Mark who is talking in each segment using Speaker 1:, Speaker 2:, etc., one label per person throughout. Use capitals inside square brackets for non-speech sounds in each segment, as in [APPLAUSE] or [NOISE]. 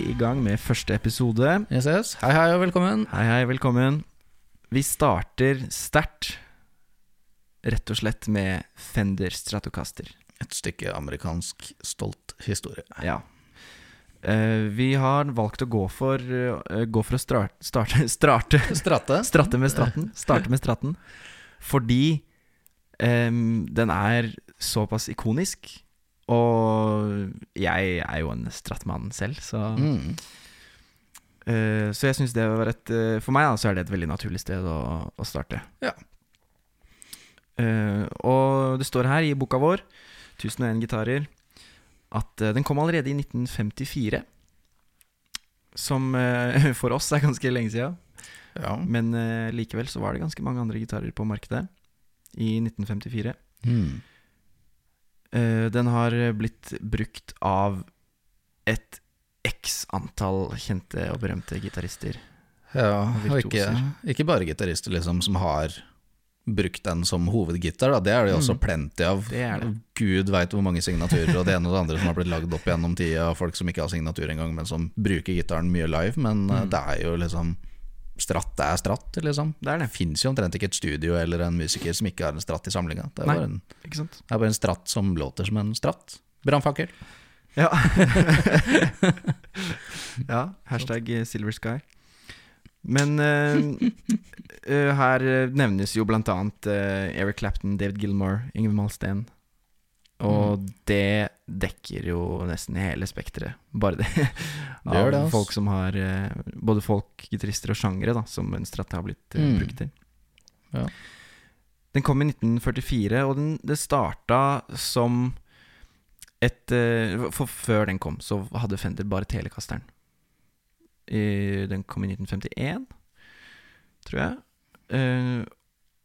Speaker 1: Vi i gang med første episode.
Speaker 2: Yes, yes. Hei, hei og velkommen.
Speaker 1: Hei, hei, velkommen. Vi starter sterkt, rett og slett med Fender Stratocaster.
Speaker 2: Et stykke amerikansk stolt historie.
Speaker 1: Ja. Eh, vi har valgt å gå for, eh, gå for å starte [LAUGHS] Starte
Speaker 2: Strate.
Speaker 1: Stratte med stratten. Starte med stratten. Fordi um, den er såpass ikonisk. Og jeg er jo en strattmann selv, så
Speaker 2: Mm.
Speaker 1: uh, Så jeg syns det var et uh, For meg da, så er det et veldig naturlig sted å, å starte.
Speaker 2: Ja.
Speaker 1: Uh, og det står her i boka vår, 1001 gitarer, at den kom allerede i 1954. Som [LAUGHS] for oss er ganske lenge siden.
Speaker 2: Ja.
Speaker 1: Men likevel så var det ganske mange andre gitarer på markedet i 1954.
Speaker 2: Mm.
Speaker 1: Eh, den har blitt brukt av et x antall kjente og berømte gitarister.
Speaker 2: ja. Og ikke, ikke bare gitarister liksom, som har brukt den som hovedgitar. Da. Det er det jo også
Speaker 1: Mm.
Speaker 2: plenty av.
Speaker 1: Det det.
Speaker 2: Gud veit hvor mange signaturer og det ene og det andre som har blitt lagd opp gjennom tida av folk som ikke har signatur engang, men som bruker gitaren mye live. Men eh,
Speaker 1: Mm.
Speaker 2: det er jo liksom Stratt er stratt, liksom.
Speaker 1: Det er det.
Speaker 2: Fins jo omtrent ikke et studio eller en musiker som ikke har en stratt i samlinga. Det er
Speaker 1: Nei.
Speaker 2: bare en? Det er bare en stratt som låter som en stratt. Brannfakkel.
Speaker 1: Ja. [LAUGHS] ja. Hashtag Silver Sky. Men uh, uh, her eh, nevnes jo blant annet uh, Eric Clapton, David Gilmore, Yngve Malmsteen. Og det dekker jo nesten hele spekteret. Bare det.
Speaker 2: Det [LAUGHS]
Speaker 1: av
Speaker 2: det, ass.
Speaker 1: folk som har eh, Både folk, gitarister og sjangere, da, som stratt har blitt eh,
Speaker 2: Mm.
Speaker 1: brukt til.
Speaker 2: Ja.
Speaker 1: Den kom i 1944, og den, det starta som et eh, For før den kom, så hadde Fender bare Telekasteren. Den kom i 1951, tror jeg.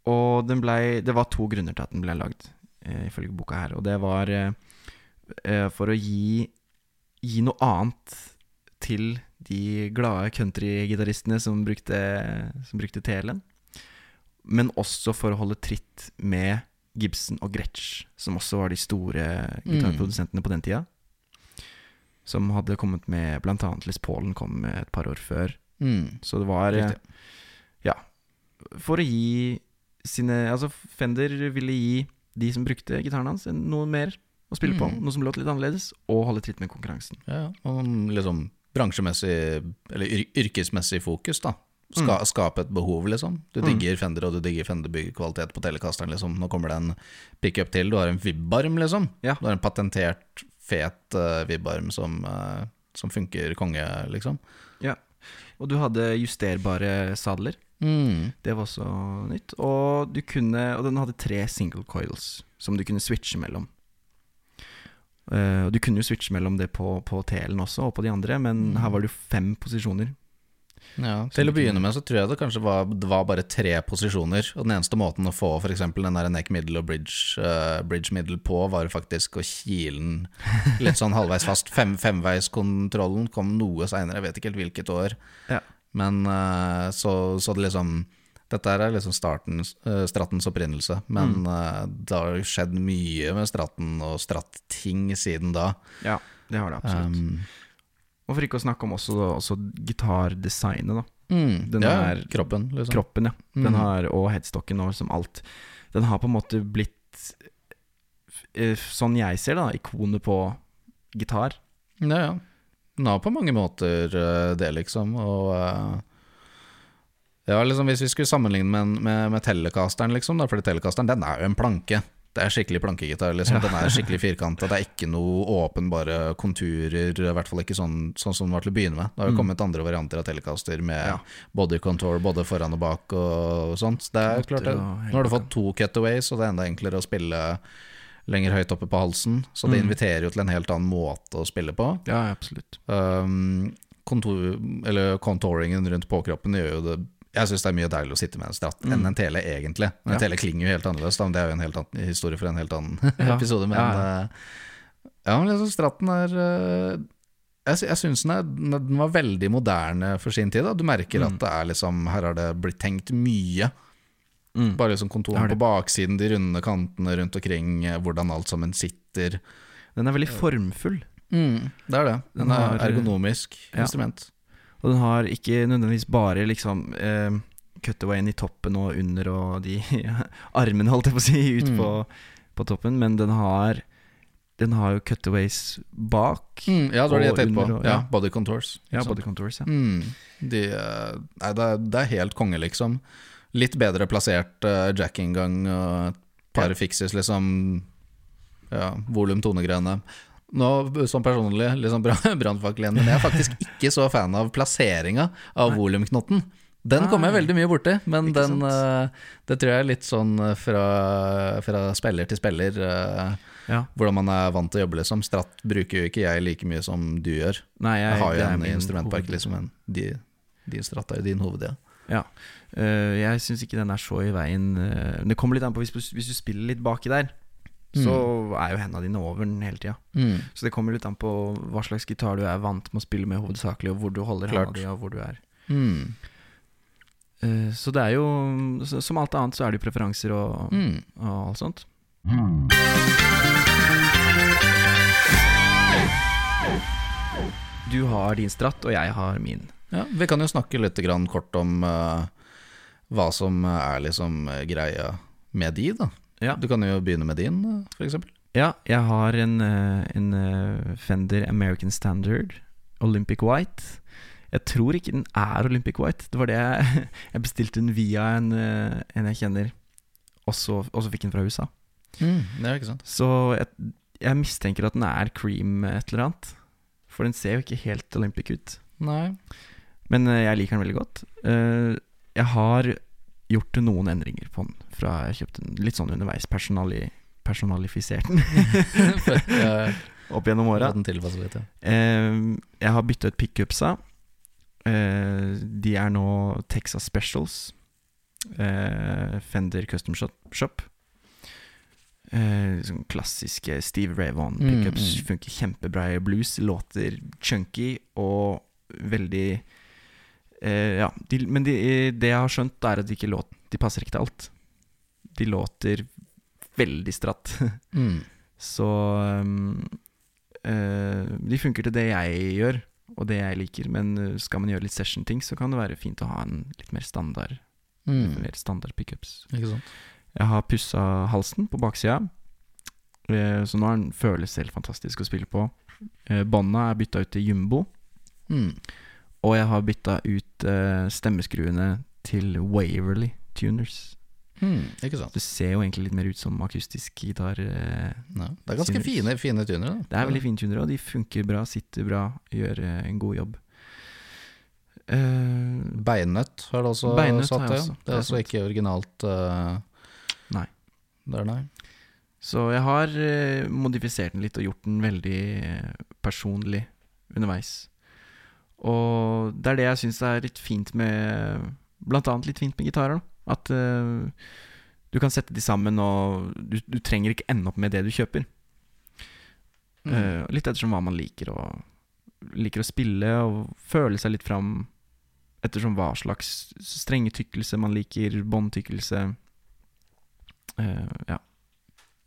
Speaker 1: Og den blei Det var to grunner til at den ble lagd, ifølge boka her. Og det var eh, eh, for å gi, gi noe annet til de glade countrygitaristene som som brukte telen. Men også for å holde tritt med Gibson og Gretsch, som også var de store gitarprodusentene på den tida. Som hadde kommet med Blant annet Les Paulen kom et par år før.
Speaker 2: Mm.
Speaker 1: Så det var eh,
Speaker 2: Riktig.
Speaker 1: Ja. For å gi sine Altså, Fender ville gi de som brukte gitaren hans, noe mer å spille på.
Speaker 2: Mm.
Speaker 1: Noe som låt litt annerledes, og holde tritt med konkurransen.
Speaker 2: Ja, og liksom bransjemessig, eller yr yrkesmessig fokus, da. Ska, Skape et behov, liksom. Du
Speaker 1: Mm.
Speaker 2: digger Fender, og du digger Fender-byggkvalitet på telekasteren, liksom. Nå kommer det en pickup til. Du har en vibbarm, liksom.
Speaker 1: Ja.
Speaker 2: Du har en patentert, fet uh, vibbarm som, uh, som funker konge, liksom. Ja.
Speaker 1: Og du hadde justerbare sadler.
Speaker 2: Mm.
Speaker 1: Det var også nytt. Og du kunne Og den hadde tre single coils som du kunne switche mellom. Uh, du kunne jo switche mellom det på, på TL-en også, og på de andre, men
Speaker 2: Mm.
Speaker 1: her var det jo fem posisjoner.
Speaker 2: Ja, til å begynne med så tror jeg det kanskje var, det var bare tre posisjoner. Og den eneste måten å få f.eks. den der neck middle og bridge, uh, bridge middle på, var faktisk å kile den litt sånn halvveis fast. Fem, femveiskontrollen kom noe seinere, jeg vet ikke helt hvilket år.
Speaker 1: Ja.
Speaker 2: Men eh, så, så det liksom Dette er liksom starten, eh, Strattens opprinnelse, men
Speaker 1: Mm.
Speaker 2: eh, det har skjedd mye med Stratten og Stratt-ting siden da.
Speaker 1: Ja, det har det absolutt.
Speaker 2: Um,
Speaker 1: og for ikke å snakke om også, også gitardesignet, da.
Speaker 2: mm,
Speaker 1: Den
Speaker 2: ja,
Speaker 1: er-
Speaker 2: kroppen, liksom.
Speaker 1: Kroppen, ja. Den
Speaker 2: Mm.
Speaker 1: har, og headstocken og som alt. Den har på en måte blitt, sånn jeg ser det, da, ikonet på gitar.
Speaker 2: Ja, ja. Har på mange måter eh, det, liksom. Og eh, ja, liksom hvis vi skulle sammenligne med, med, med Telecasteren, liksom, da, fordi Telecasteren den er jo en planke. Det er skikkelig plankegitar. Liksom. Den er skikkelig firkanta. Det er ikke noe åpenbare konturer, i hvert fall ikke sånn, sånn som den var til å begynne med. Det har jo
Speaker 1: Mm.
Speaker 2: kommet andre varianter av Telecaster med
Speaker 1: Ja.
Speaker 2: body contour både foran og bak og sånt. Det er klart det. Nå har du fått to cutaways, og det er enda enklere å spille lenger høyt oppe på halsen. Så det
Speaker 1: Mm.
Speaker 2: inviterer jo til en helt annen måte å spille på.
Speaker 1: Ja, absolutt.
Speaker 2: Um, kontor, eller contouringen rundt påkroppen gjør jo det Jeg syns det er mye deiligere å sitte med en stratt enn
Speaker 1: Mm.
Speaker 2: en tele, egentlig. Men
Speaker 1: Ja.
Speaker 2: En tele klinger jo helt annerledes, da, men det er jo en helt annen historie for en helt annen [LAUGHS]
Speaker 1: Ja.
Speaker 2: episode. Men
Speaker 1: Ja,
Speaker 2: ja, ja. men liksom, stratten er uh, Jeg, jeg syns den, den var veldig moderne for sin tid. Da. Du merker
Speaker 1: Mm.
Speaker 2: at det er liksom Her har det blitt tenkt mye.
Speaker 1: Mm.
Speaker 2: Bare liksom
Speaker 1: Det
Speaker 2: kontoren
Speaker 1: det.
Speaker 2: på baksiden, de runde kantene rundt omkring, eh, hvordan alt sammen sitter.
Speaker 1: Den er veldig formfull.
Speaker 2: Mm, det er det.
Speaker 1: Den
Speaker 2: Den er
Speaker 1: har,
Speaker 2: ergonomisk
Speaker 1: ja.
Speaker 2: instrument.
Speaker 1: Og den har ikke nødvendigvis bare liksom eh, cutawayen i toppen og under og de [LAUGHS] armene, holdt jeg på å si, ut
Speaker 2: Mm.
Speaker 1: på, på toppen, men den har Den har jo cutaways bak.
Speaker 2: Mm, ja, det var det jeg tenkte på.
Speaker 1: og-
Speaker 2: Ja,
Speaker 1: ja.
Speaker 2: body contours.
Speaker 1: Ja, body contours, ja.
Speaker 2: Mm, de, eh, nei, det, er, det er helt konge, liksom. Litt bedre plassert uh, jackinngang og et par
Speaker 1: Ja.
Speaker 2: fikses, liksom. Ja, volum, tonegreiene. Nå, som personlig, liksom brannfakkelen [LAUGHS] brannfakkel men jeg er faktisk [LAUGHS] ikke så fan av plasseringa av volumknotten. Den kommer jeg veldig mye borti, men den, eh, det tror jeg er litt sånn eh, fra, fra spiller til spiller, Uh,
Speaker 1: ja.
Speaker 2: hvordan man er vant til å jobbe, liksom. Stratt bruker jo ikke jeg like mye som du gjør.
Speaker 1: Nei, jeg,
Speaker 2: Jeg har jo en
Speaker 1: i
Speaker 2: instrumentpark, liksom, men de, din stratt er jo din hoved, ja.
Speaker 1: Ja. Eh, jeg syns ikke den er så i veien. eh, det kommer litt an på hvis, hvis du spiller litt baki der, så er jo hendene dine over den hele tida.
Speaker 2: Mm.
Speaker 1: Så det kommer litt an på hva slags gitar du er vant med å spille med hovedsakelig, og hvor du holder hendene di, og hvor du er.
Speaker 2: Mm.
Speaker 1: Eh, så det er jo Som alt annet så er det jo preferanser og,
Speaker 2: Mm.
Speaker 1: og alt sånt. Du har din stratt, og jeg har min.
Speaker 2: Ja, vi kan jo snakke litt kort om eh, hva som er liksom eh, greia med de, da.
Speaker 1: Ja.
Speaker 2: Du kan jo begynne med din, f.eks. for eksempel.
Speaker 1: Ja, jeg har en, eh, en eh, Fender American Standard Olympic White. Jeg tror ikke den er Olympic White. Det var det jeg, [LAUGHS] jeg bestilte den via en, eh, en jeg kjenner, og så, fikk den fra USA.
Speaker 2: Mm. Det er ikke sant.
Speaker 1: Så jeg, jeg mistenker at den er cream et eller annet. For den ser jo ikke helt Olympic ut.
Speaker 2: Nei.
Speaker 1: Men eh, jeg liker den veldig godt. Eh, jeg har gjort noen endringer på den fra jeg kjøpte den litt sånn underveis. Personali, personalifisert den [LAUGHS] [LAUGHS] opp gjennom åra.
Speaker 2: ja.
Speaker 1: Eh, jeg har bytta ut pickupsa. Eh, de er nå Texas Specials. Eh, Fender Custom Shop. Eh, sånn klassiske Steve Ray Vaughan
Speaker 2: Mm,
Speaker 1: pickups.
Speaker 2: mm.
Speaker 1: Funker kjempebra i blues. Låter chunky og veldig eh, Ja, de, men de, det jeg har skjønt, er at de ikke låt, de passer ikke til alt. De låter veldig stratt. [LAUGHS]
Speaker 2: Mm.
Speaker 1: Så um, eh, de funker til det jeg gjør, og det jeg liker. Men eh, skal man gjøre litt session-ting, så kan det være fint å ha en litt mer standard
Speaker 2: Mm.
Speaker 1: Mer standard pickups. Jeg har pussa halsen på baksida, eh, så nå er den føles helt fantastisk å spille på. Eh, Bånda er bytta ut til jumbo,
Speaker 2: Mm.
Speaker 1: Og jeg har bytta ut uh, stemmeskruene til Waverly Tuners.
Speaker 2: Hmm, Ikke sant.
Speaker 1: Det ser jo egentlig litt mer ut som akustisk gitar. Uh,
Speaker 2: Ja. Det er ganske
Speaker 1: Tuners.
Speaker 2: fine, fine tunere. da.
Speaker 1: Det er veldig fine tunere, og de funker bra, sitter bra, gjør uh, en god jobb.
Speaker 2: Beinnøtt har du også
Speaker 1: Beinnøtt
Speaker 2: satt
Speaker 1: har
Speaker 2: det. Det er altså ikke originalt
Speaker 1: Nei.
Speaker 2: Der, nei.
Speaker 1: så jeg har modifisert den litt og gjort den veldig personlig underveis. Og det er det jeg syns er litt fint med Blant annet litt fint med gitarer. da. At uh, du kan sette de sammen, og du, du trenger ikke ende opp med det du kjøper.
Speaker 2: Mm.
Speaker 1: Uh, litt ettersom hva man liker og, liker å spille, og føle seg litt fram ettersom hva slags strengetykkelse man liker, båndtykkelse. uh, ja.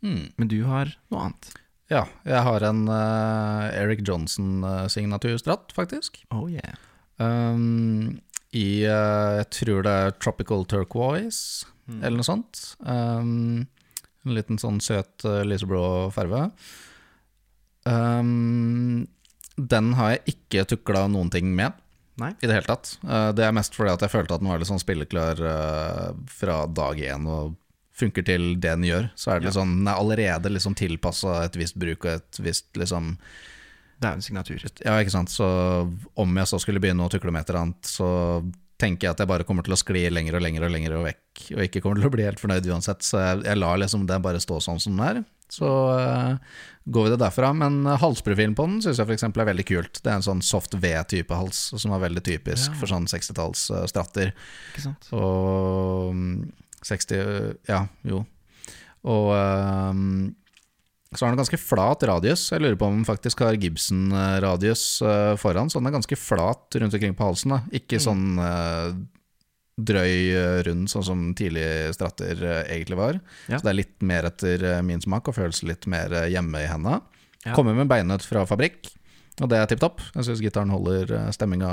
Speaker 2: Mm.
Speaker 1: Men du har noe annet.
Speaker 2: Ja, jeg har en uh, Eric Johnson-signaturstratt, faktisk.
Speaker 1: Oh yeah.
Speaker 2: Um, I uh, Jeg tror det er Tropical Turquoise,
Speaker 1: Mm.
Speaker 2: eller noe sånt. Um, en liten sånn søt uh, lyseblå farve. Um, den har jeg ikke tukla noen ting med.
Speaker 1: Nei.
Speaker 2: I det hele tatt. Det er mest fordi at jeg følte at den var litt sånn spilleklar fra dag én og funker til det den gjør. Så er det ja. sånn, den er allerede liksom tilpassa et visst bruk og et visst liksom
Speaker 1: Det er en signatur.
Speaker 2: ja, ikke sant. Så om jeg så skulle begynne å tukle med et eller annet, så tenker jeg at jeg bare kommer til å skli lenger og lenger og lenger og vekk, og ikke kommer til å bli helt fornøyd uansett. Så jeg, jeg lar liksom det bare stå sånn som den er. Så uh, går vi det derfra. Men eh, halsprofilen på den syns jeg f.eks. er veldig kult. Det er en sånn soft V-type hals, som er veldig typisk
Speaker 1: Ja.
Speaker 2: for sånn 60-talls eh,
Speaker 1: sant?
Speaker 2: Og mm, 60 Ja, jo. Og ehm, så har den ganske flat radius. Jeg lurer på om den faktisk har Gibson-radius eh, foran, så den er ganske flat rundt omkring på halsen. da Ikke sånn eh, drøy, eh, rund, sånn som tidlige stratter eh, egentlig var.
Speaker 1: Ja.
Speaker 2: Så det er litt mer etter eh, min smak, og føles litt mer eh, hjemme i henda.
Speaker 1: Ja.
Speaker 2: Kommer med beinet fra fabrikk. og det er tipp topp. Jeg syns gitaren holder eh, stemminga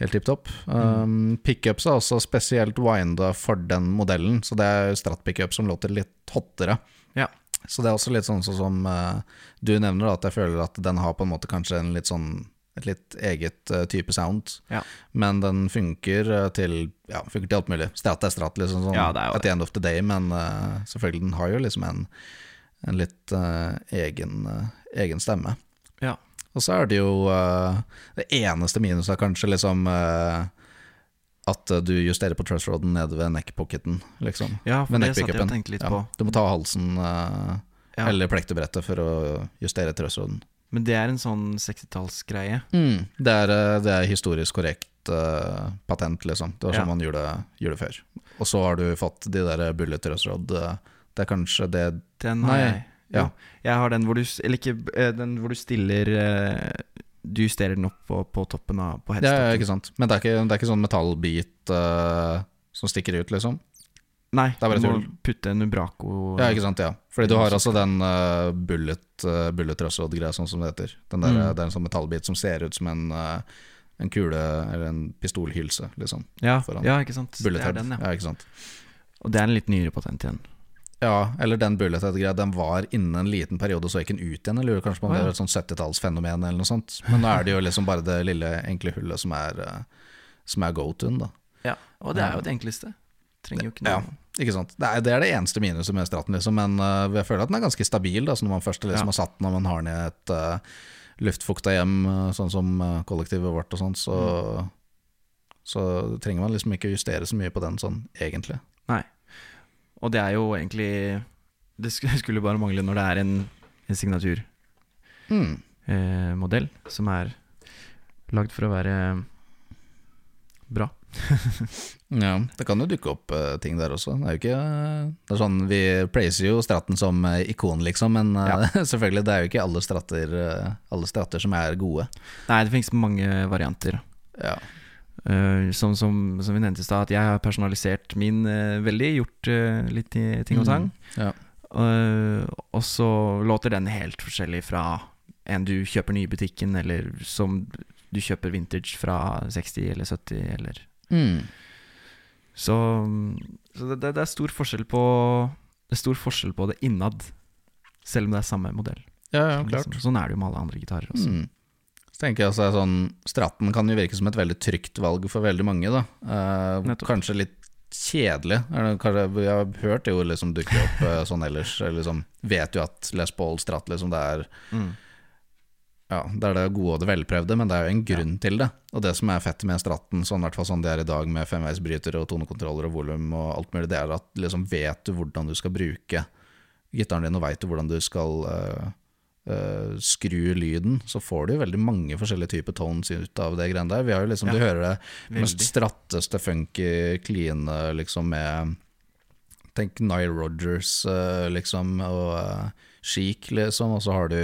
Speaker 2: helt tipp topp. Um, Pickups er også spesielt winda for den modellen, så det er Strat-pickup som låter litt hottere.
Speaker 1: Ja.
Speaker 2: Så det er også litt sånn sånn som uh, du nevner, da, at jeg føler at den har på en måte kanskje en litt sånn et litt eget uh, type sound,
Speaker 1: Ja.
Speaker 2: men den funker uh, til Ja, funker til alt mulig. Strat er strat, liksom sånn
Speaker 1: Ja,
Speaker 2: at the end of the day, men selvfølgelig, den har jo liksom en, en litt egen, egen stemme. Og så er det jo uh, Det eneste minuset er kanskje liksom uh, at du justerer på trussroaden nede ved neckpocketen, liksom.
Speaker 1: Ja, for
Speaker 2: Ved
Speaker 1: det satt jeg og tenkte litt
Speaker 2: Ja,
Speaker 1: på.
Speaker 2: Du må ta halsen uh,
Speaker 1: Ja.
Speaker 2: eller plektebrettet for å justere trussroaden.
Speaker 1: Men det er en sånn 60-tallsgreie.
Speaker 2: Mm. Det, det er historisk korrekt patent, liksom. Det var sånn
Speaker 1: Ja.
Speaker 2: man gjorde, gjorde før. Og så har du fått de der bullet trussrod. eh, det er kanskje det
Speaker 1: Den har
Speaker 2: Nei,
Speaker 1: jeg.
Speaker 2: Ja.
Speaker 1: Jeg har den hvor du Eller ikke eh, den hvor du stiller eh, Du justerer den opp på, på toppen av på
Speaker 2: Ja, ja, ikke sant. Men det er ikke, det er ikke sånn metallbit uh, som stikker ut, liksom?
Speaker 1: Nei,
Speaker 2: Det
Speaker 1: du må
Speaker 2: tull.
Speaker 1: putte en Ubraco
Speaker 2: Ja, ikke sant, ja. Fordi du har altså den uh, bullet, uh, bullet trussrod-greia, sånn som det heter. Den der,
Speaker 1: Mm.
Speaker 2: Det er en sånn metallbit som ser ut som en, uh, en kule eller en pistolhylse, liksom.
Speaker 1: Ja, ja, ikke sant.
Speaker 2: Bullet
Speaker 1: det
Speaker 2: head.
Speaker 1: er den, ja.
Speaker 2: ja, ikke sant.
Speaker 1: Og det er en litt nyere patent igjen.
Speaker 2: Ja, eller den bullet head-greia, den var innen en liten periode, så gikk den ut igjen. Jeg lurer kanskje på om det er et sånt 70-tallsfenomen eller noe sånt. Men nå er det jo liksom bare det lille, enkle hullet som er, eh, som er go-to-en, da.
Speaker 1: Ja, Og det er jo det enkleste. Trenger jo ikke
Speaker 2: Ja, ikke sant. Det er, det er det eneste minuset med Straten, liksom, men eh, jeg føler at den er ganske stabil. Da, så når man først liksom
Speaker 1: Ja.
Speaker 2: har satt den og man har den i et uh, luftfukta hjem, eh, sånn som eh, kollektivet vårt og sånn, så,
Speaker 1: Mm.
Speaker 2: så trenger man liksom ikke justere så mye på den sånn, egentlig.
Speaker 1: Nei. Og det er jo egentlig [LAUGHS] Det skulle bare mangle når det er en, en signaturmodell
Speaker 2: Mm.
Speaker 1: som er lagd for å være bra. [LAUGHS]
Speaker 2: Ja, det kan jo dukke opp uh, ting der også. Det er jo ikke Det er sånn, Vi praiser jo Stratten som uh, ikon, liksom, men eh, [LAUGHS] selvfølgelig, det er jo ikke alle stratter, eh, alle stratter som er gode.
Speaker 1: Nei, det finnes mange varianter.
Speaker 2: Ja.
Speaker 1: Eh, sånn som, som vi nevnte i stad, at jeg har personalisert min uh, veldig. Gjort uh, litt ting og tang.
Speaker 2: Ja.
Speaker 1: Eh, og så låter den helt forskjellig fra en du kjøper ny i butikken, eller som du kjøper vintage fra 60 eller 70, eller
Speaker 2: Mm.
Speaker 1: Så, så det, det, det er stor forskjell på Det er stor forskjell på det innad, selv om det er samme modell.
Speaker 2: ja, ja, klart.
Speaker 1: Liksom. Sånn er det jo med alle andre gitarer også.
Speaker 2: Mm. Tenker jeg altså sånn Stratten kan jo virke som et veldig trygt valg for veldig mange, da. Eh, kanskje litt kjedelig. Det, kanskje, jeg har hørt det jo liksom dukke opp eh, [LAUGHS] sånn ellers. Liksom, vet jo at Les Paul Strat liksom det er
Speaker 1: Mm.
Speaker 2: Ja, det er det gode og det velprøvde, men det er jo en grunn til det. Og det som er fett med Stratten, sånn, hvert fall sånn det er i dag med femveisbrytere og tonekontroller og volum og alt mulig, det er at liksom vet du hvordan du skal bruke gitaren din, og veit du hvordan du skal eh, eh, skru lyden, så får du veldig mange forskjellige typer tones ut av det greiene der. Vi har jo liksom,
Speaker 1: Ja,
Speaker 2: Du hører det mest stratteste, funky, kline liksom med Tenk Nile Rogers, uh, liksom, og uh, Chic, liksom, og så har du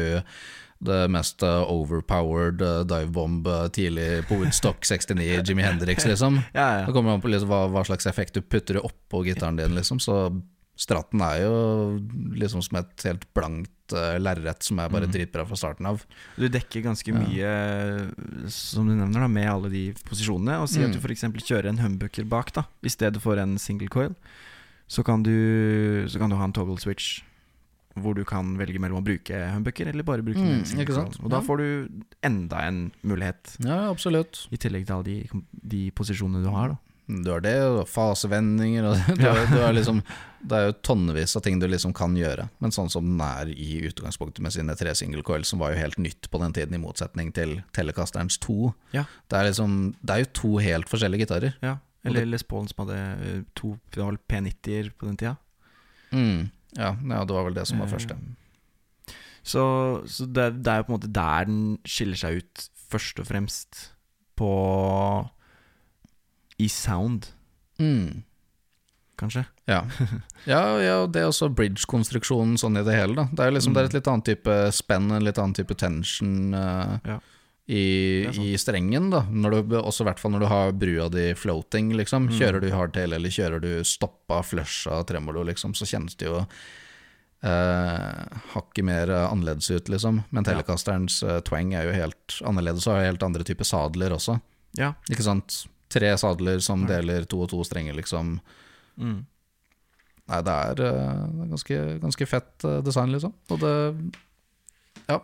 Speaker 2: det mest overpowered uh, divebomb uh, tidlig på Woodstock 69, Jimmy Hendrix, liksom. [LAUGHS]
Speaker 1: Ja,
Speaker 2: Det
Speaker 1: ja.
Speaker 2: kommer an på liksom, hva, hva slags effekt du putter oppå gitaren din, liksom. Så Stratten er jo liksom som et helt blankt uh, lerret som er bare
Speaker 1: Mm.
Speaker 2: dritbra fra starten av.
Speaker 1: Du dekker ganske
Speaker 2: Ja.
Speaker 1: mye, som du nevner, da, med alle de posisjonene. Og si at
Speaker 2: Mm.
Speaker 1: du f.eks. kjører en humbucker bak, da i stedet for en single coil. Så kan du, så kan du ha en toggle switch hvor du kan velge mellom å bruke humbucker eller bare bruke
Speaker 2: Mm,
Speaker 1: en single
Speaker 2: ikke
Speaker 1: coil.
Speaker 2: sant?
Speaker 1: Og da får du enda en mulighet,
Speaker 2: Ja, absolutt.
Speaker 1: i tillegg til alle de, de posisjonene du har. da
Speaker 2: Du har det, og fasevendinger, og [LAUGHS] du har, du har liksom Det er jo tonnevis av ting du liksom kan gjøre. Men sånn som den er i utgangspunktet med sine tre single coils, som var jo helt nytt på den tiden, i motsetning til Telecasterens to.
Speaker 1: Ja.
Speaker 2: Det er liksom Det er jo to helt forskjellige gitarer.
Speaker 1: Ja, Eller Les Paulen som hadde eh, to det var vel P90-er på den tida.
Speaker 2: Mm. Ja, ja, det var vel det som var
Speaker 1: Eh,
Speaker 2: første.
Speaker 1: Så, så det, det er jo på en måte der den skiller seg ut først og fremst på I sound,
Speaker 2: Mm.
Speaker 1: kanskje.
Speaker 2: Ja. [LAUGHS] ja, ja, det er også bridge-konstruksjonen sånn i det hele. da Det er liksom
Speaker 1: Mm.
Speaker 2: det er et litt annet type spenn, en litt annen type tension uh,
Speaker 1: Ja.
Speaker 2: i, i strengen. da når du, Også i hvert fall når du har brua di floating. liksom
Speaker 1: Mm.
Speaker 2: Kjører du hardtail eller kjører du stoppa, flusha tremolo, liksom så kjennes det jo Uh, hakket mer eh, annerledes ut, liksom. Men Telecasterens uh, twang er jo helt annerledes, og har helt andre typer sadler også.
Speaker 1: Ja.
Speaker 2: Ikke sant? Tre sadler som deler to og to strenger, liksom.
Speaker 1: Mm.
Speaker 2: Nei, det er, eh, det er ganske, ganske fett eh, design, liksom. Og det Ja.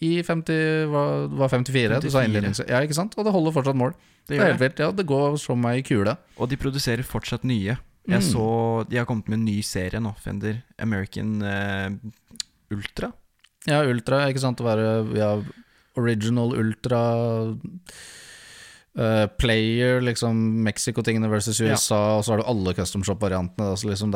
Speaker 2: I 50, var, var 54, du sa
Speaker 1: 54.
Speaker 2: Ja, ikke sant? Og det holder fortsatt mål.
Speaker 1: Det
Speaker 2: Det, er helt vilt. Ja, det går som ei kule.
Speaker 1: Og de produserer fortsatt nye. Jeg
Speaker 2: Mm.
Speaker 1: så De har kommet med en ny serie nå, Fender. American eh, Ultra.
Speaker 2: Ja, Ultra, ikke sant. Å være ja, original Ultra eh, Player, liksom Mexico-tingene versus
Speaker 1: Ja.
Speaker 2: USA, og så har du alle custom shop-variantene. Altså, liksom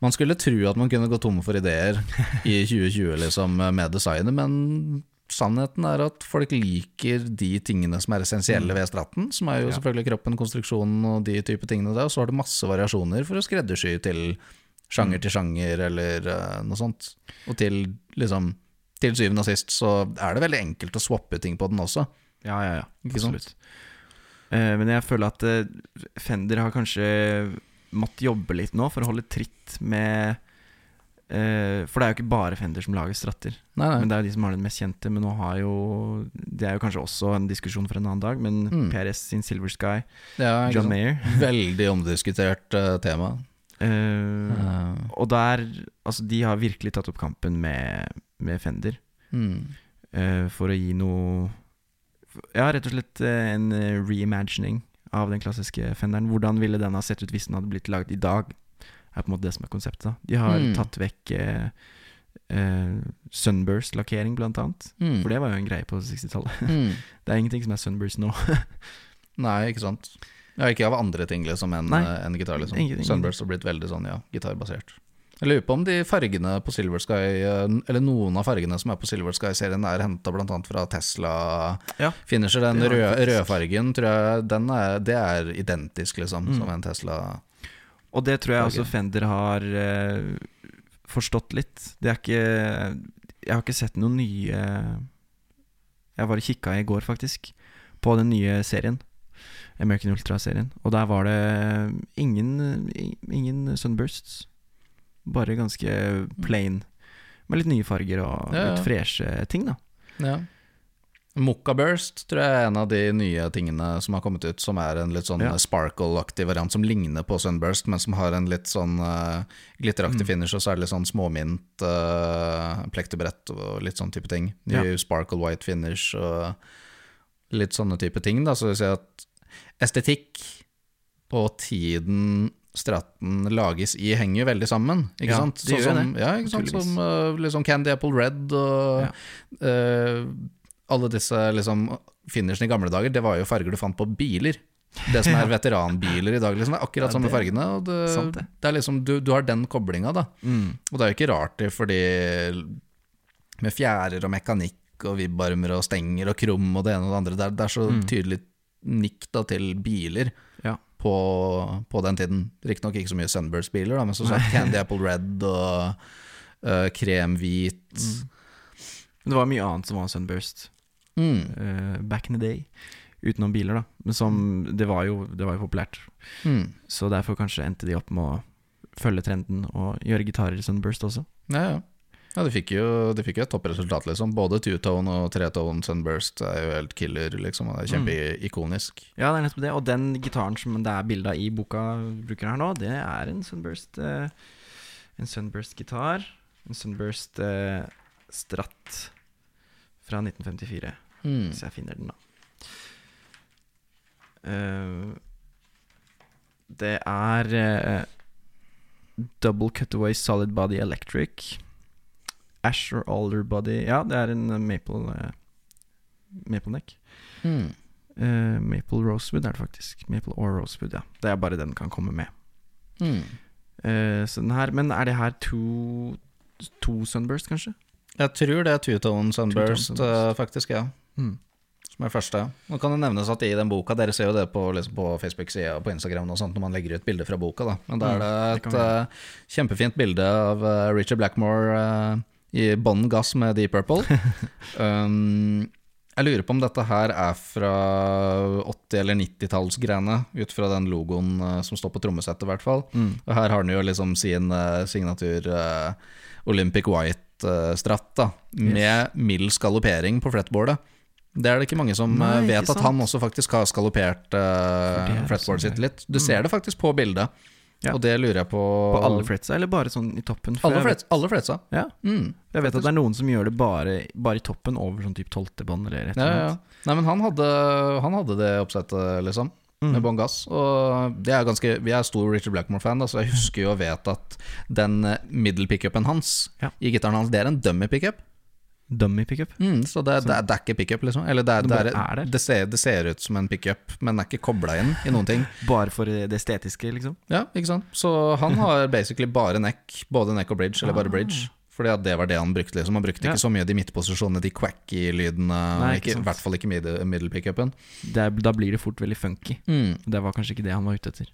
Speaker 2: Man skulle tro at man kunne gå tom for ideer i [LAUGHS] 2020 liksom, med designet, men sannheten er at folk liker de tingene som er essensielle ved stratten, som er jo
Speaker 1: Mm.
Speaker 2: Selvfølgelig kroppen, konstruksjonen og de type tingene der, og så har du masse variasjoner for å skreddersy til sjanger til sjanger eller uh, noe sånt. Og til liksom til syvende og sist så er det veldig enkelt å swappe ting på den også.
Speaker 1: Ja, ja, ja. Absolutt. Eh, men jeg føler at eh, Fender har kanskje måttet jobbe litt nå for å holde tritt med eh, For det er jo ikke bare Fender som lager stratter.
Speaker 2: Nei, nei.
Speaker 1: Men det er jo de som har den mest kjente. Men nå har jo Det er jo kanskje også en diskusjon for en annen dag, men
Speaker 2: Mm.
Speaker 1: PRS sin Silver Sky,
Speaker 2: ja,
Speaker 1: John? Mayer [LAUGHS]
Speaker 2: Veldig omdiskutert uh, tema. Uh,
Speaker 1: Og der Altså, de har virkelig tatt opp kampen med, med Fender.
Speaker 2: mm.
Speaker 1: uh, for å gi noe Ja, rett og slett eh, en eh, reimagining av den klassiske Fenderen. Hvordan ville den ha sett ut hvis den hadde blitt lagd i dag? Er på en måte det som er konseptet. da De har
Speaker 2: Mm.
Speaker 1: tatt vekk eh, eh, Sunburst-lakkering, blant annet.
Speaker 2: Mm.
Speaker 1: For det var jo en greie på 60-tallet. [LAUGHS]
Speaker 2: Mm.
Speaker 1: Det er ingenting som er Sunburst nå. [LAUGHS]
Speaker 2: Nei, ikke sant. Ja, ikke av andre ting liksom enn eh, gitar. liksom
Speaker 1: Ingenting.
Speaker 2: Sunburst har blitt veldig sånn, ja, gitarbasert. Jeg lurer på om de fargene på Silver Sky, eh, eller noen av fargene som er på Silver Sky-serien, er henta bl.a. fra Tesla
Speaker 1: Ja.
Speaker 2: Finisher. Den røde, rødfargen, tror jeg, den er, det er identisk, liksom,
Speaker 1: Mm.
Speaker 2: som en Tesla.
Speaker 1: Og det tror jeg også Fender har uh, forstått litt. Det er ikke Jeg har ikke sett noen nye Jeg var og kikka i går, faktisk, på den nye serien. American Ultra-serien. Og der var det ingen, ingen sunbursts. Bare ganske plain. Med litt nye farger og
Speaker 2: Ja, ja.
Speaker 1: litt freshe ting, da.
Speaker 2: Ja. Mokka Burst tror jeg er en av de nye tingene som har kommet ut, som er en litt sånn
Speaker 1: Ja.
Speaker 2: sparkle-aktig variant som ligner på Sunburst, men som har en litt sånn uh, glitteraktig
Speaker 1: Mm.
Speaker 2: finish, og så er det litt sånn småmint, uh, plektebrett og litt sånn type ting. Ny
Speaker 1: Ja.
Speaker 2: sparkle white finish og litt sånne type ting, da. Så vi ser at estetikk og tiden Stratten lages i, henger jo veldig sammen, ikke
Speaker 1: Ja,
Speaker 2: sant?
Speaker 1: gjør
Speaker 2: som,
Speaker 1: det,
Speaker 2: Ja, ikke sant? Som uh, liksom Candy Apple Red og
Speaker 1: Ja.
Speaker 2: uh, alle disse liksom finishene i gamle dager, det var jo farger du fant på biler. Det som [LAUGHS] er veteranbiler i dag, liksom. Det er akkurat
Speaker 1: Ja,
Speaker 2: samme fargene. Og det,
Speaker 1: sant det.
Speaker 2: det er liksom, du, du har den koblinga, da.
Speaker 1: Mm.
Speaker 2: Og det er jo ikke rart det, fordi med fjærer og mekanikk og vibbarmer og stenger og krum og det ene og det andre, det er, det er så
Speaker 1: Mm.
Speaker 2: tydelig nikk da til biler
Speaker 1: Ja.
Speaker 2: På, på den tiden. Riktignok ikke så mye Sunburst-biler, men som sagt Candy Apple Red og uh, kremhvit.
Speaker 1: Mm. Men det var mye annet som var Sunburst
Speaker 2: Mm.
Speaker 1: uh, back in the day. Utenom biler, da. Men som Det var jo, det var jo populært.
Speaker 2: Mm.
Speaker 1: Så derfor kanskje endte de opp med å følge trenden og gjøre gitarer i Sunburst også.
Speaker 2: Ja, ja. Ja, de fikk jo, de fikk jo et toppresultat, liksom. Både two-tone og tre-tone Sunburst er jo helt killer, liksom. Det er kjempeikonisk.
Speaker 1: Ja, det er nettopp det. Og den gitaren som det er bilde av i boka bruker her nå, det er en Sunburst eh, En Sunburst-gitar. En Sunburst eh, Stratt fra 1954.
Speaker 2: Mm.
Speaker 1: Hvis jeg finner den, da. Uh, det er uh, Double Cutaway Solid Body Electric. Asher Alder Body Ja, det er en eh, maple uh, Maple neck.
Speaker 2: Mm.
Speaker 1: Uh, maple Rosewood er det faktisk. Maple or Rosewood, ja. Det er bare den kan komme med.
Speaker 2: Mm.
Speaker 1: Uh, så den her Men er det her to To Sunburst, kanskje?
Speaker 2: Jeg tror det er two-tone Sunburst,
Speaker 1: Two-tone Sunburst.
Speaker 2: eh, faktisk, ja. Som er første. Nå kan det nevnes at i den boka, dere ser jo det på, liksom på Facebook-sida og på Instagram og sånt når man legger ut bilder fra boka, da. Men da er
Speaker 1: Mm, det
Speaker 2: et eh, kjempefint bilde av uh, Richard Blackmore i bånn gass med Deep Purple. [LAUGHS] um, Jeg lurer på om dette her er fra 80- eller 90-tallsgreiene, ut fra den logoen eh, som står på trommesettet, i hvert fall.
Speaker 1: Mm.
Speaker 2: Og her har den jo liksom sin uh, signatur uh, Olympic White-stratt, da, med mild skalopering på fretboardet. Det er det ikke mange som
Speaker 1: Nei,
Speaker 2: vet at
Speaker 1: sant.
Speaker 2: han også faktisk har skalopert uh, fretboardet sitt litt. Du ser det faktisk på bildet,
Speaker 1: Ja.
Speaker 2: og det lurer jeg på
Speaker 1: På alle fletsa, eller bare sånn i toppen?
Speaker 2: Alle,
Speaker 1: flets, vet-
Speaker 2: alle fletsa.
Speaker 1: Ja.
Speaker 2: Mm.
Speaker 1: Jeg vet at det er noen som gjør det bare, bare i toppen, over sånn type tolvtebånd eller et
Speaker 2: Ja,
Speaker 1: eller
Speaker 2: ja,
Speaker 1: annet.
Speaker 2: ja. Nei, men han hadde, han hadde det oppsettet, liksom.
Speaker 1: Mm.
Speaker 2: Med bånn gass. Og det er ganske, vi er stor Richard Blackmore-fan, så jeg husker jo og vet at den eh, middle pickupen hans
Speaker 1: Ja.
Speaker 2: i gitaren hans, det er en dummy pickup.
Speaker 1: Dummy pickup.
Speaker 2: Mm, så det, det, det er ikke pickup, liksom. Eller det, er, er, det, ser, det ser ut som en pickup, men er ikke kobla inn i noen ting. [LAUGHS]
Speaker 1: Bare for det estetiske, liksom.
Speaker 2: Ja, ikke sant? Så han har basically bare neck, både neck og bridge, eller bare
Speaker 1: Ah.
Speaker 2: bridge. Fordi det var det han brukte. liksom Han brukte
Speaker 1: Ja.
Speaker 2: ikke så mye de midtposisjonene, de quacky-lydene.
Speaker 1: Nei,
Speaker 2: ikke- I hvert fall ikke middle, middle pickupen.
Speaker 1: Da blir det fort veldig funky.
Speaker 2: Mm.
Speaker 1: Det var kanskje ikke det han var ute etter.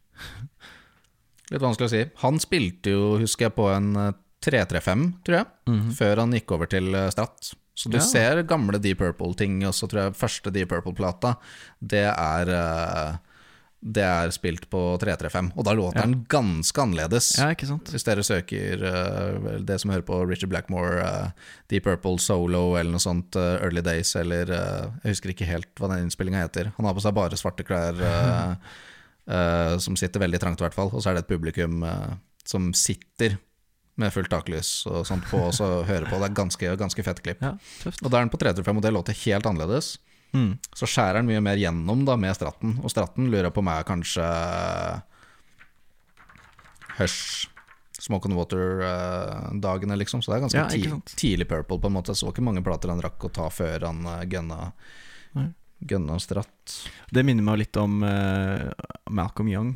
Speaker 2: Litt vanskelig å si. Han spilte jo, husker jeg, på en eh, 335, tror jeg, før han gikk over til eh, Strat. Så du
Speaker 1: Ja.
Speaker 2: ser gamle Deep Purple-ting, og så tror jeg første Deep Purple-plata, det er eh, Det er spilt på 335, og da låter
Speaker 1: Ja.
Speaker 2: den ganske annerledes.
Speaker 1: Ja, ikke sant?
Speaker 2: Hvis dere søker uh, det som hører på Richard Blackmore, uh, Deep Purple Solo eller noe sånt, uh, Early Days, eller Jeg husker ikke helt hva den innspillinga heter. Han har på seg bare svarte klær, [LAUGHS] som sitter veldig trangt, i hvert fall. Og så er det et publikum som sitter med fullt taklys og sånt på, og så hører på. Det er ganske, ganske fett klipp.
Speaker 1: Ja.
Speaker 2: Og da er den på 335, og det låter helt annerledes.
Speaker 1: Mm.
Speaker 2: Så skjærer den mye mer gjennom da med stratten, og stratten lurer på meg kanskje Hush, Smoke on Water-dagene, liksom. Så det er ganske
Speaker 1: Ja,
Speaker 2: ti tidlig Purple, på en måte. Jeg Så ikke mange plater han rakk å ta før han uh, gunna,
Speaker 1: Nei.
Speaker 2: gunna stratt.
Speaker 1: Det minner meg litt om uh, Malcolm Young.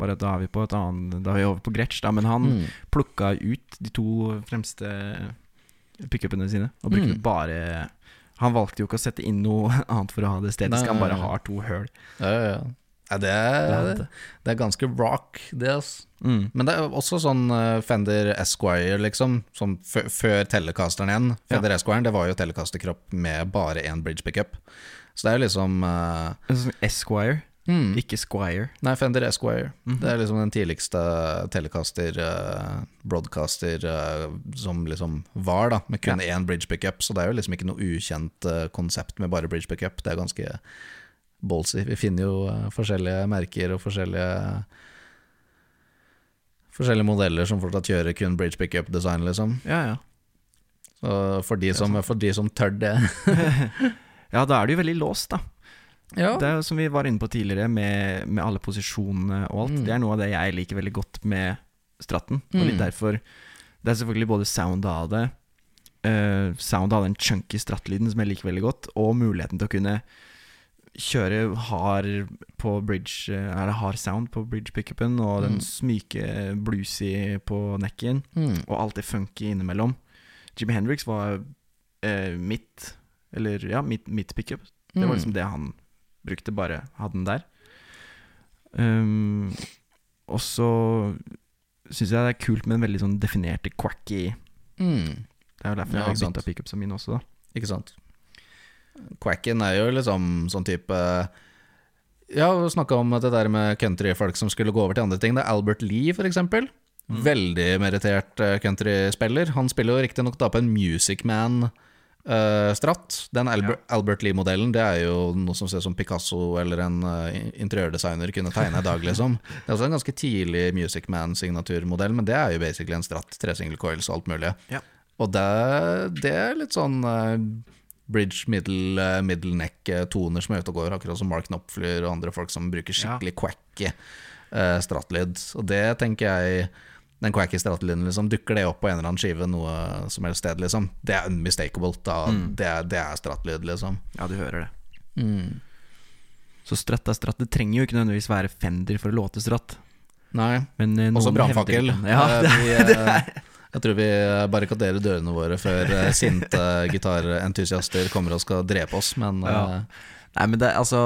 Speaker 1: Bare at da er vi på et annet Da er vi over på Gretsch, da. Men han
Speaker 2: Mm.
Speaker 1: plukka ut de to fremste pickupene sine og brukte
Speaker 2: Mm.
Speaker 1: bare Han valgte jo ikke å sette inn noe [LAUGHS] annet for å ha det
Speaker 2: estetisk,
Speaker 1: han bare har to høl.
Speaker 2: Ja, ja, ja. Ja, det, er, det er ganske rock, det, altså.
Speaker 1: Mm.
Speaker 2: Men det er også sånn eh, Fender Esquire, liksom. Som før tellekasteren igjen. Fender Esquire det var jo Telecaster-kropp med bare én bridge pickup. Så det er jo liksom
Speaker 1: uh, sånn Esquire,
Speaker 2: mm,
Speaker 1: ikke Squire.
Speaker 2: Nei, Fender Esquire.
Speaker 1: -hmm.
Speaker 2: Det er liksom den tidligste Telecaster, uh, broadcaster, uh, som liksom var, da. Med kun én bridge pickup. Så det er jo liksom ikke noe ukjent uh, konsept med bare bridge pickup. Det er ganske ballsy. Vi finner jo forskjellige merker og forskjellige Forskjellige modeller som fortsatt kjører kun bridge pickup-design, liksom.
Speaker 1: Ja, ja.
Speaker 2: Så for de som, for de som tør det [LAUGHS]
Speaker 1: Ja, da er det jo veldig låst, da.
Speaker 2: Ja.
Speaker 1: Det er som vi var inne på tidligere, med, med alle posisjonene og alt.
Speaker 2: Mm.
Speaker 1: Det er noe av det jeg liker veldig godt med Stratten. Og litt
Speaker 2: Mm.
Speaker 1: derfor Det er selvfølgelig både sound av det, uh, sound av den chunky strattlyden som jeg liker veldig godt, og muligheten til å kunne kjøre hard på bridge eh, Eller hard sound på bridge pickupen, og den
Speaker 2: Mm.
Speaker 1: smyke bluesy på necken,
Speaker 2: Mm.
Speaker 1: og alt det funky innimellom. Jimmy Hendrix var uh, mitt Eller ja, mitt, mitt pickup. Det var
Speaker 2: Mm.
Speaker 1: liksom det han brukte, bare hadde den der. Um, og så syns jeg det er kult med en veldig sånn definerte quacky
Speaker 2: Mm.
Speaker 1: Det er jo derfor jeg har
Speaker 2: ikke
Speaker 1: pickup som min også, da.
Speaker 2: Ikke sant? Quacken er jo liksom sånn type Ja, snakka om det der med countryfolk som skulle gå over til andre ting. Det er Albert Lee, for eksempel.
Speaker 1: Mm.
Speaker 2: Veldig merittert eh, countryspiller. Han spiller jo riktignok da på en Music Man-stratt. Den Albert, Albert Lee-modellen Det er jo noe som ser ut som Picasso eller en uh, interiørdesigner kunne tegne i dag, liksom. Det er også en ganske tidlig Music Man-signaturmodell, men det er jo basically en stratt. Tre single coils og alt mulig.
Speaker 1: Ja.
Speaker 2: Og det, det er litt sånn uh, bridge, middle, eh, middle neck-toner som er ute og går, akkurat som Mark Knopfler og andre folk som bruker skikkelig quacky uh, strattlyd. Og det tenker jeg Den quacky strattlyden, liksom, dukker det opp på en eller annen skive noe som helst sted, liksom. Det er unmistakable.
Speaker 1: Mm.
Speaker 2: Det, er, det er liksom.
Speaker 1: Ja, du hører det.
Speaker 2: Mm.
Speaker 1: Så stratt er stratt. Det trenger jo ikke nødvendigvis være Fender for å låte stratt.
Speaker 2: Nei.
Speaker 1: Eh,
Speaker 2: Også brannfakkel.
Speaker 1: Ja,
Speaker 2: Eh, [LAUGHS]
Speaker 1: det,
Speaker 2: eh, jeg tror vi barrikaderer dørene våre før sinte [LAUGHS] gitarentusiaster kommer og skal drepe oss, men
Speaker 1: Ja. Nei, men det altså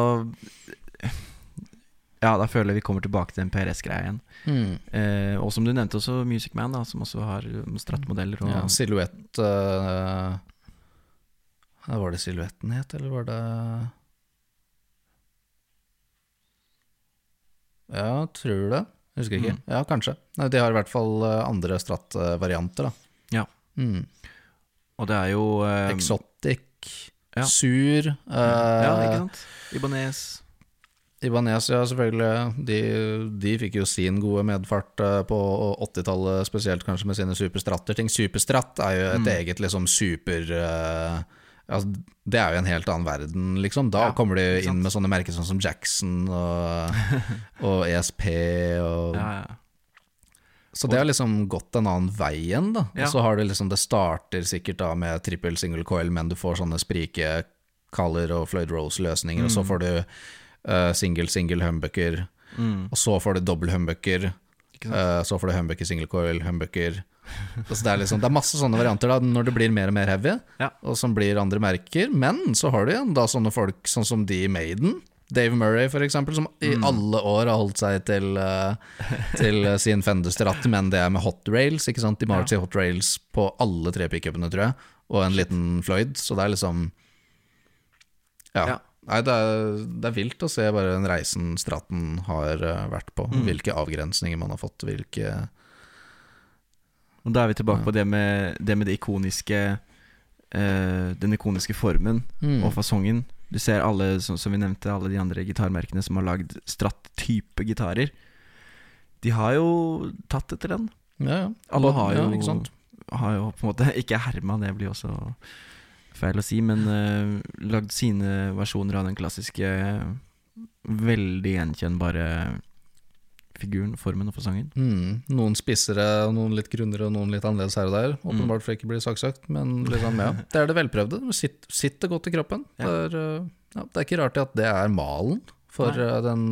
Speaker 1: Ja, da føler jeg vi kommer tilbake til den PRS-greia igjen.
Speaker 2: mm.
Speaker 1: Eh, og som du nevnte også Music Man, da, som også har eh, strattmodeller. Og,
Speaker 2: ja, Silhouette uh, Var det silhuetten het, eller var det Ja, tror det? Husker ikke.
Speaker 1: Mm.
Speaker 2: Ja, kanskje. Nei, de har i hvert fall eh, andre strattvarianter da.
Speaker 1: Ja.
Speaker 2: Mm.
Speaker 1: Og det er jo uh,
Speaker 2: Exotic,
Speaker 1: ja.
Speaker 2: Sur eh,
Speaker 1: Ja, ikke sant? Ibanez.
Speaker 2: Ibanez, ja, selvfølgelig. De, de fikk jo sin gode medfart eh, på 80-tallet, spesielt kanskje med sine superstratter. Ting Superstratt er jo et
Speaker 1: Mm.
Speaker 2: eget liksom super eh, altså, Det er jo en helt annen verden, liksom. Da
Speaker 1: Ja,
Speaker 2: kommer de
Speaker 1: sant.
Speaker 2: inn med sånne merker sånn som Jackson og, [LAUGHS] og ESP og
Speaker 1: Ja, ja.
Speaker 2: Så det har liksom gått en annen vei igjen, da.
Speaker 1: Ja.
Speaker 2: Og så har du liksom Det starter sikkert da med trippel single coil, men du får sånne sprike Color og Floyd Rose-løsninger, og så
Speaker 1: Mm.
Speaker 2: får du uh, single single humbucker,
Speaker 1: Mm.
Speaker 2: og så får du dobbel humbucker, Uh, så får du humbucker single coil, humbucker Så det er liksom Det er masse sånne varianter da når det blir mer og mer heavy,
Speaker 1: Ja.
Speaker 2: og som blir andre merker, men så har du igjen da sånne folk sånn som de i Maiden. Dave Murray, for eksempel, som i
Speaker 1: Mm.
Speaker 2: alle år har holdt seg til, uh, til sin Fender-stratt, men det er med hot rails. ikke sant? De må ha
Speaker 1: Ja.
Speaker 2: hot rails på alle tre pickupene, tror jeg, og en liten Floyd, så det er liksom Ja.
Speaker 1: Ja.
Speaker 2: Nei, det er, det er vilt å se bare den reisen Straten har eh, vært på.
Speaker 1: Mm.
Speaker 2: Hvilke avgrensninger man har fått, hvilke
Speaker 1: Og da er vi tilbake
Speaker 2: Ja.
Speaker 1: på det med det, med det ikoniske uh, Den ikoniske formen
Speaker 2: Mm.
Speaker 1: og fasongen. Du ser alle, som, som vi nevnte, alle de andre gitarmerkene som har lagd Stratt-type gitarer. De har jo tatt etter den.
Speaker 2: Ja, ja.
Speaker 1: Alle har
Speaker 2: ja,
Speaker 1: jo,
Speaker 2: ikke sant?
Speaker 1: har jo på en måte Ikke herma, det blir også feil å si, men uh, lagd sine versjoner av den klassiske, veldig gjenkjennbare figuren, formen og fasongen.
Speaker 2: Mm. Noen spissere, noen litt grunnere og noen litt annerledes her og der.
Speaker 1: Mm.
Speaker 2: Åpenbart for ikke å bli saksøkt, men liksom, ja. det er det velprøvde. Sitt- sitter godt i kroppen.
Speaker 1: Ja.
Speaker 2: Det, er, eh, ja, det er ikke rart at det er malen for,
Speaker 1: Nei.
Speaker 2: eh, den,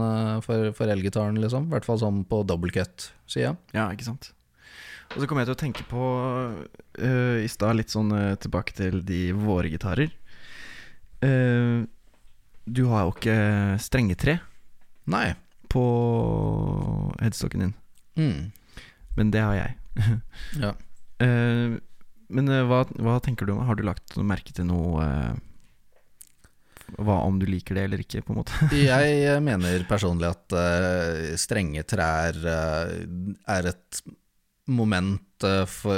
Speaker 2: for, for elgitaren, liksom. I hvert fall sånn på double cut-sida.
Speaker 1: Ja, ikke sant. Og så kom jeg til å tenke på uh, i stad, litt sånn uh, tilbake til de våre gitarer. Uh, du har jo ikke strengetre
Speaker 2: Nei.
Speaker 1: på headstocken din,
Speaker 2: Mm.
Speaker 1: men det har jeg. [LAUGHS]
Speaker 2: Ja.
Speaker 1: Men hva, hva tenker du om Har du lagt merke til noe Hva om du liker det eller ikke, på en måte? [LAUGHS]
Speaker 2: Jeg mener personlig at uh, strenge trær uh, er et moment eh, for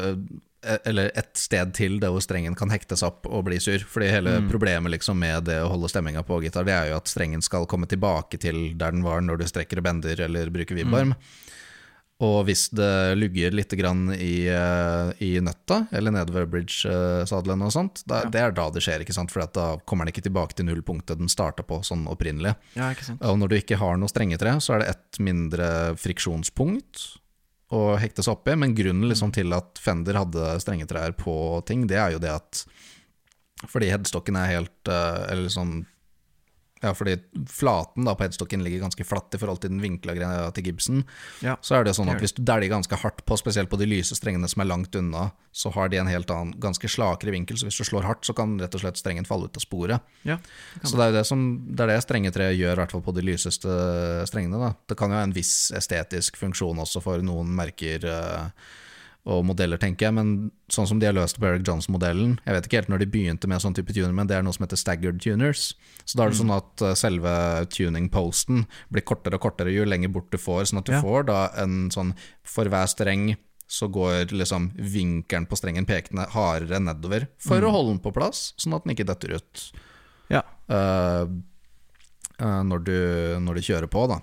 Speaker 2: eh, Eller et sted til der hvor strengen kan hektes opp og bli sur. Fordi hele
Speaker 1: Mm.
Speaker 2: problemet liksom med det å holde stemminga på gitar, det er jo at strengen skal komme tilbake til der den var når du strekker og bender eller bruker vibbarm. Og hvis det lugger litt grann i, eh, i nøtta, eller nedover bridge-sadelen og sånt, da,
Speaker 1: Ja.
Speaker 2: det er da det skjer, ikke sant? For da kommer den ikke tilbake til nullpunktet den starta på sånn opprinnelig.
Speaker 1: Ja?
Speaker 2: Og når du ikke har noe strengetre, så er det ett mindre friksjonspunkt å hekte seg oppi. Men grunnen liksom til at Fender hadde strengetrær på ting, det er jo det at fordi headstocken er helt eh, Eller sånn Ja, fordi flaten da på headstocken ligger ganske flatt i forhold til den vinkla greia til Gibson.
Speaker 1: Ja.
Speaker 2: Så er det sånn at hvis du dæljer ganske hardt på, spesielt på de lyse strengene som er langt unna, så har de en helt annen, ganske slakere vinkel. Så hvis du slår hardt, så kan rett og slett strengen falle ut av sporet.
Speaker 1: Ja, det
Speaker 2: Så det er det som Det er det strengetreet gjør, i hvert fall på de lyseste strengene. Da. Det kan jo ha en viss estetisk funksjon også for noen merker eh, og modeller, tenker jeg, men sånn som de har løst Berrick Johnson-modellen Jeg vet ikke helt når de begynte med sånn type tuner, men det er noe som heter staggered tuners. Så da er det sånn at eh, selve tuning-posten blir kortere og kortere jo lenger bort du får, sånn at du
Speaker 1: Ja.
Speaker 2: får da en sånn For hver streng så går liksom vinkelen på strengen pekende hardere nedover for å holde den på plass, sånn at den ikke detter ut
Speaker 1: Ja.
Speaker 2: uh, uh, når, du, når du kjører på, da.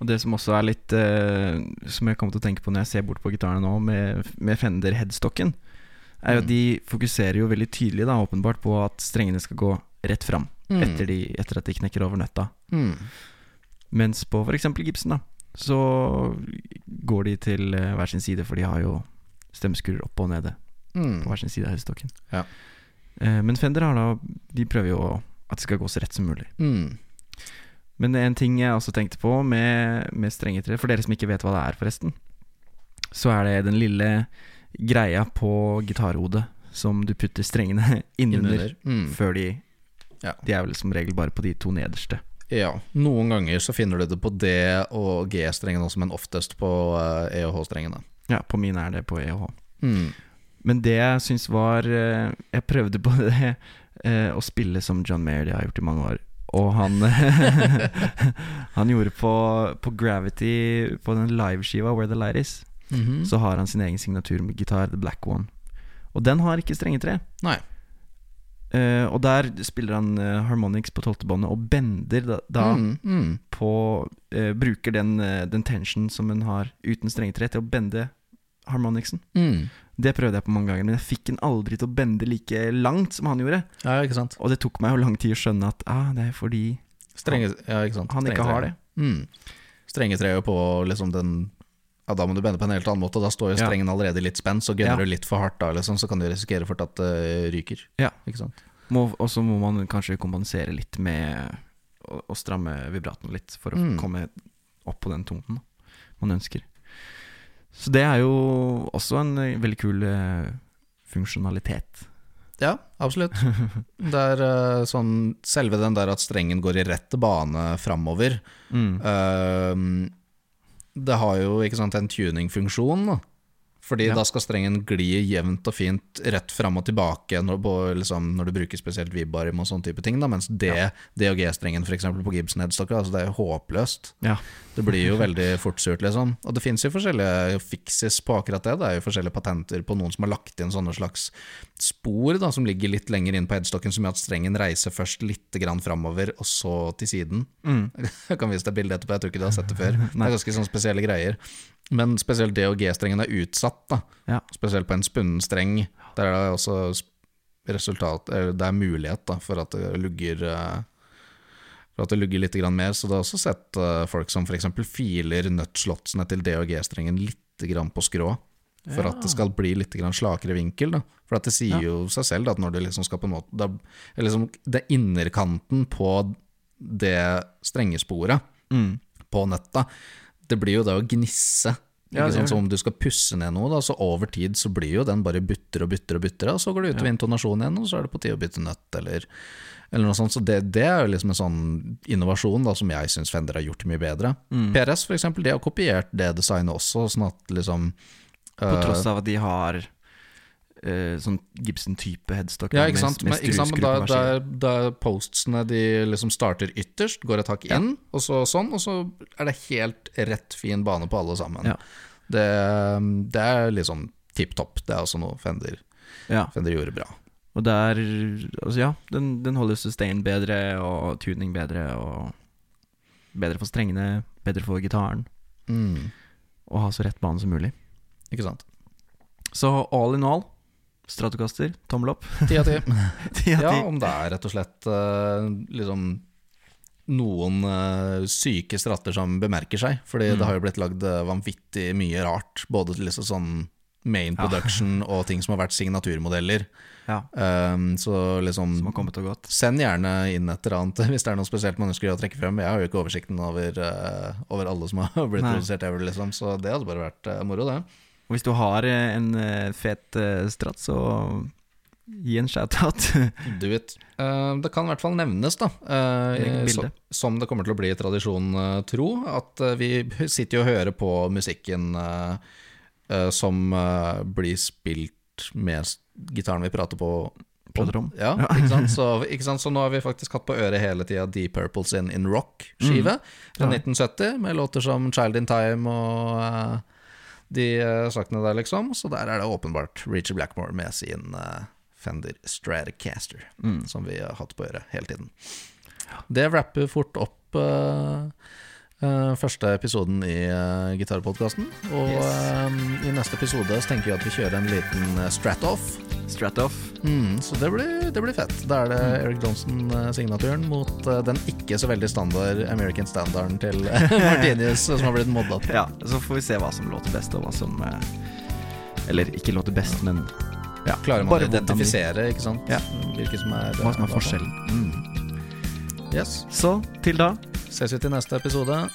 Speaker 1: Og det som også er litt uh, Som jeg kommer til å tenke på når jeg ser bort på gitarene nå, med, med Fender headstocken, er jo at
Speaker 2: Mm.
Speaker 1: de fokuserer jo veldig tydelig, da, åpenbart, på at strengene skal gå rett fram
Speaker 2: Mm.
Speaker 1: etter, de, etter at de knekker over nøtta.
Speaker 2: Mm.
Speaker 1: Mens på f.eks. Gibson, da, så går de til eh, hver sin side, for de har jo stemmeskurer oppe og nede
Speaker 2: Mm.
Speaker 1: på hver sin side av headstocken.
Speaker 2: Ja.
Speaker 1: Uh, men Fender har da De prøver jo at det skal gå så rett som mulig.
Speaker 2: Mm.
Speaker 1: Men en ting jeg også tenkte på med, med strengetre, for dere som ikke vet hva det er, forresten, så er det den lille greia på gitarhodet som du putter strengene [LAUGHS] innunder.
Speaker 2: Mm.
Speaker 1: før de
Speaker 2: Ja.
Speaker 1: De er vel som regel bare på de to nederste.
Speaker 2: Ja. Noen ganger så finner du det på D- og G-strengene også, men oftest på E- og H-strengene.
Speaker 1: Ja, på mine er det på E EH.
Speaker 2: Mm.
Speaker 1: Men det jeg syns var eh, Jeg prøvde på [LAUGHS] det eh, å spille som John Mayer. Det har jeg gjort i mange år. Og han [LAUGHS] [LAUGHS] Han gjorde på, på Gravity, på den liveskiva Where the Light Is,
Speaker 2: Mhm.
Speaker 1: så har han sin egen signatur med gitar, The Black One. Og den har ikke strengetre.
Speaker 2: Nei.
Speaker 1: Uh, og der spiller han uh, harmonics på tolvtebåndet og bender da, da
Speaker 2: Mm, mm.
Speaker 1: på uh, Bruker den, den tension som hun har uten strengetre, til å bende harmonicsen.
Speaker 2: Mm.
Speaker 1: Det prøvde jeg på mange ganger, men jeg fikk den aldri til å bende like langt som han gjorde.
Speaker 2: Ja, ikke sant.
Speaker 1: Og det tok meg jo lang tid å skjønne at ah, det er fordi
Speaker 2: Strenge, ja, ikke sant.
Speaker 1: han ikke har det.
Speaker 2: Mm. Strengetreet på liksom den Ja, da må du bende på en helt annen måte, da står jo strengen allerede litt spent, så gunner
Speaker 1: Ja.
Speaker 2: du litt for hardt da, liksom, så kan du risikere fort at det ryker.
Speaker 1: Ja.
Speaker 2: Ikke sant.
Speaker 1: Må, og så må man kanskje kompensere litt med å, å stramme vibraten litt, for å
Speaker 2: Mm.
Speaker 1: komme opp på den tonen man ønsker. Så det er jo også en eh, veldig kul eh, funksjonalitet.
Speaker 2: Ja, absolutt. [LAUGHS] Det er eh, sånn Selve den der at strengen går i rett bane framover
Speaker 1: Mm.
Speaker 2: Ehm, Det har jo ikke sant, en tuningfunksjon, da. Fordi
Speaker 1: Ja.
Speaker 2: da skal strengen gli jevnt og fint rett fram og tilbake når, på, liksom, når du bruker spesielt vibarium og sånne type ting. Da, mens det,
Speaker 1: Ja.
Speaker 2: D og G-strengen for eksempel på Gibson headstocker, altså det er jo håpløst.
Speaker 1: Ja.
Speaker 2: Det blir jo veldig fort surt, liksom. Og det fins jo forskjellige fikses på akkurat det. Det er jo forskjellige patenter på noen som har lagt inn sånne slags spor da, som ligger litt lenger inn på headstocken, som gjør at strengen reiser først litt grann framover, og så til siden.
Speaker 1: Mm. [LAUGHS]
Speaker 2: Jeg kan vise deg bildet etterpå, jeg tror ikke du har sett det før. [LAUGHS] Det er ganske sånn spesielle greier. Men spesielt D- og G-strengen er utsatt, da.
Speaker 1: Ja.
Speaker 2: Spesielt på en spunnen streng. Der er det også resultat Det er mulighet da, for at det lugger eh, For at det lugger litt mer. Så det har også sett eh, folk som f.eks. filer nuttslotsene til D- og G-strengen litt på skrå. For at det skal bli litt slakere vinkel. Da. For det sier
Speaker 1: Ja.
Speaker 2: jo seg selv da, at når du liksom skal på en måte da, liksom, Det er innerkanten på det strengesporet
Speaker 1: Mm.
Speaker 2: på nøtta, det blir jo det å gnisse.
Speaker 1: Ja, det
Speaker 2: Så om du skal pusse ned noe, da, så over tid så blir jo den bare butter og butter og butter, og så går det utover intonasjonen igjen, og så er det på tide å bytte nøtt, eller, eller noe sånt. Så det, det er jo liksom en sånn innovasjon da, som jeg syns Fender har gjort mye bedre.
Speaker 1: Mm.
Speaker 2: PRS for eksempel, de har kopiert det designet også, sånn at liksom
Speaker 1: På
Speaker 2: eh,
Speaker 1: tross av at de har eh, sånn Gibson-type headstock
Speaker 2: Ja, ikke sant.
Speaker 1: med
Speaker 2: Men, ikke sant? Men da, postsene de liksom starter ytterst, går et hakk
Speaker 1: Ja.
Speaker 2: inn, og så sånn, og så er det helt rett fin bane på alle sammen.
Speaker 1: Ja.
Speaker 2: Det, det er liksom tipp topp. Det er også noe Fender,
Speaker 1: Ja.
Speaker 2: Fender gjorde bra.
Speaker 1: Og der Altså, ja, den, den holder sustain bedre, og tuning bedre, og bedre for strengene, bedre for gitaren,
Speaker 2: Mm.
Speaker 1: og ha så rett bane som mulig.
Speaker 2: Ikke sant.
Speaker 1: Så all in all, Stratocaster, tommel opp. [LAUGHS]
Speaker 2: Ti av ti. Ja, om det er rett og slett eh, liksom noen eh, syke stratter som bemerker seg. Fordi
Speaker 1: Mm.
Speaker 2: det har jo blitt lagd eh, vanvittig mye rart. Både til liksom sånn main
Speaker 1: Ja.
Speaker 2: production og ting som har vært signaturmodeller.
Speaker 1: Ja,
Speaker 2: Um, så liksom
Speaker 1: som har kommet og gått.
Speaker 2: Send gjerne inn et eller annet [LAUGHS] hvis det er noe spesielt man ønsker å trekke frem. Jeg har jo ikke oversikten over, uh, over alle som har [LAUGHS] blitt
Speaker 1: Nei.
Speaker 2: produsert ever, liksom. Så det hadde bare vært uh, moro, det.
Speaker 1: Og hvis du har eh, en eh, fet stratt, Strat, så gi en shout-out. [LAUGHS]
Speaker 2: Do it. Eh, det kan i hvert fall nevnes, da, eh, som det kommer til å bli tradisjon eh, tro, at eh, vi sitter og hører på musikken eh, eh, som eh, blir spilt med gitaren vi prater på.
Speaker 1: Om.
Speaker 2: Ja, ikke sant? [LAUGHS] Så, ikke sant? Så nå har vi faktisk hatt på øret hele tida Deep Purple sin In Rock-skive fra
Speaker 1: Mm. Ja.
Speaker 2: 1970, med låter som Child in Time og eh, de eh, sakene der, liksom. Så der er det åpenbart Richie Blackmore med sin eh, Fender Stratocaster,
Speaker 1: Mm.
Speaker 2: som vi har hatt på øret hele tiden. Det wrapper fort opp eh, eh, første episoden i uh, gitarpodkasten. Og
Speaker 1: Yes.
Speaker 2: uh, i neste episode så tenker vi at vi kjører en liten uh, strat-off.
Speaker 1: Strat-off.
Speaker 2: Mm, så det blir, det blir fett. Da er det
Speaker 1: Mm.
Speaker 2: Eric Johnson-signaturen mot eh, den ikke så veldig standard American standarden til eh, [LAUGHS] Martinius, som har blitt modda.
Speaker 1: Ja, så får vi se hva som låter best, og hva som eh, Eller ikke låter best, men ja,
Speaker 2: Klarer man å identifisere ikke sant?
Speaker 1: Ja.
Speaker 2: Hvilke som er,
Speaker 1: Hva som er
Speaker 2: eh,
Speaker 1: forskjellen. Mm.
Speaker 2: Yes.
Speaker 1: Så til da
Speaker 2: Ses vi til neste episode.